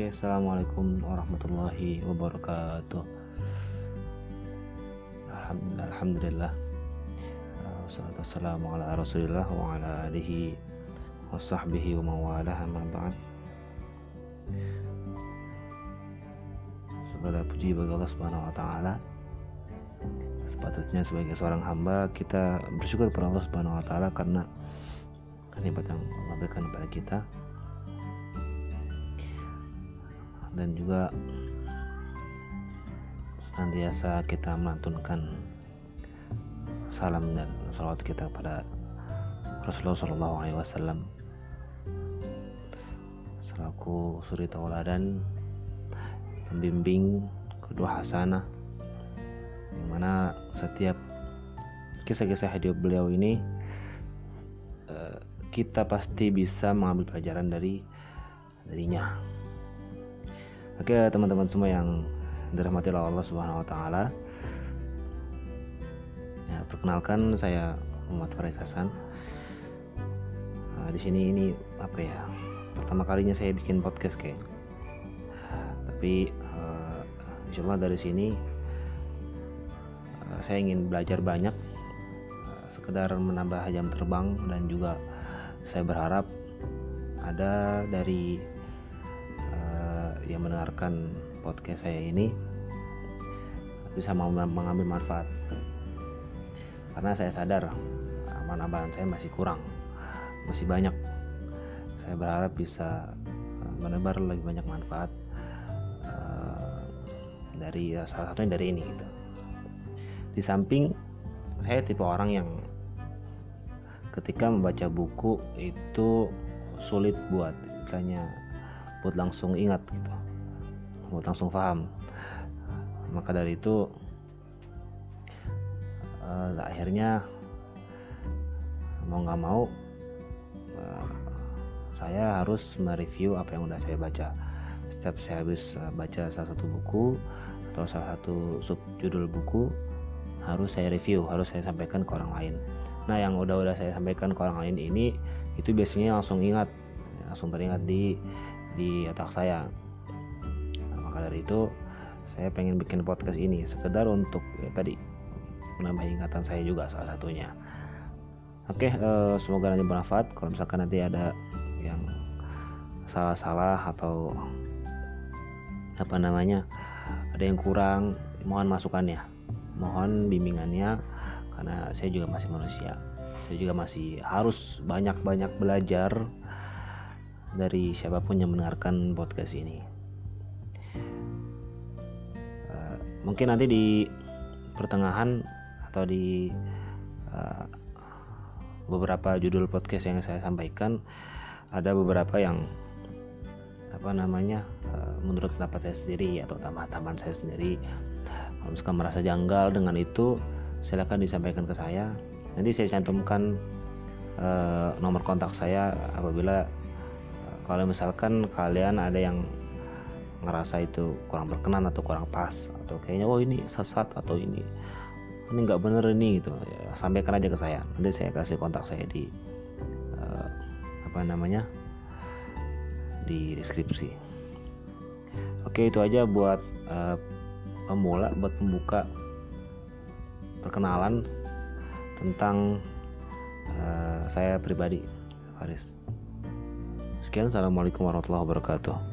Oke, assalamualaikum warahmatullahi wabarakatuh. Alhamdulillah, wassalamu ala rasulillah wa ala alihi wa sahbihi wa mawalah. Segala puji bagi Allah Subhanahu wa taala. Sepatutnya sebagai seorang hamba kita bersyukur kepada Allah Subhanahu wa taala karena nikmat yang Allah berikan kepada kita dan juga senantiasa kita melantunkan salam dan salawat kita kepada Rasulullah Shallallahu Alaihi Wasallam selaku suri tauladan pembimbing kedua hasanah di mana setiap kisah-kisah hidup beliau ini eh, kita pasti bisa mengambil pelajaran dari darinya. Oke teman-teman semua yang dirahmati Allah Subhanahu Wa Taala. Ya, perkenalkan saya Muhammad Faris Hasan. Nah, di sini ini apa ya? Pertama kalinya saya bikin podcast kayak. Tapi uh, insya Allah dari sini uh, saya ingin belajar banyak, uh, sekedar menambah jam terbang dan juga saya berharap ada dari yang mendengarkan podcast saya ini bisa mengambil manfaat. Karena saya sadar aman-aman saya masih kurang masih banyak. Saya berharap bisa menebar lebih banyak manfaat uh, dari uh, salah satunya dari ini gitu. Di samping saya tipe orang yang ketika membaca buku itu sulit buat istilahnya buat langsung ingat gitu langsung paham maka dari itu uh, akhirnya mau nggak mau uh, saya harus mereview apa yang udah saya baca. Setiap saya habis uh, baca salah satu buku atau salah satu sub judul buku harus saya review harus saya sampaikan ke orang lain. Nah yang udah-udah saya sampaikan ke orang lain ini itu biasanya langsung ingat langsung teringat di di otak saya dari itu saya pengen bikin podcast ini. Sekedar untuk ya, tadi menambah ingatan saya juga salah satunya. Oke eh, semoga nanti bermanfaat. Kalau misalkan nanti ada yang salah-salah atau apa namanya ada yang kurang mohon masukannya. Mohon bimbingannya karena saya juga masih manusia. Saya juga masih harus banyak-banyak belajar dari siapa pun yang mendengarkan podcast ini mungkin nanti di pertengahan atau di uh, beberapa judul podcast yang saya sampaikan ada beberapa yang apa namanya uh, menurut pendapat saya sendiri atau tambahan-tambahan saya sendiri kalau misalkan merasa janggal dengan itu silakan disampaikan ke saya. Nanti saya cantumkan uh, nomor kontak saya apabila uh, kalau misalkan kalian ada yang ngerasa itu kurang berkenan atau kurang pas atau kayaknya oh ini sesat atau ini ini nggak bener ini gitu. Ya, sampaikan aja ke saya. Nanti saya kasih kontak saya di uh, apa namanya di deskripsi. Oke itu aja buat uh, pemula buat pembuka perkenalan tentang uh, saya pribadi Faris. Sekian assalamualaikum warahmatullahi wabarakatuh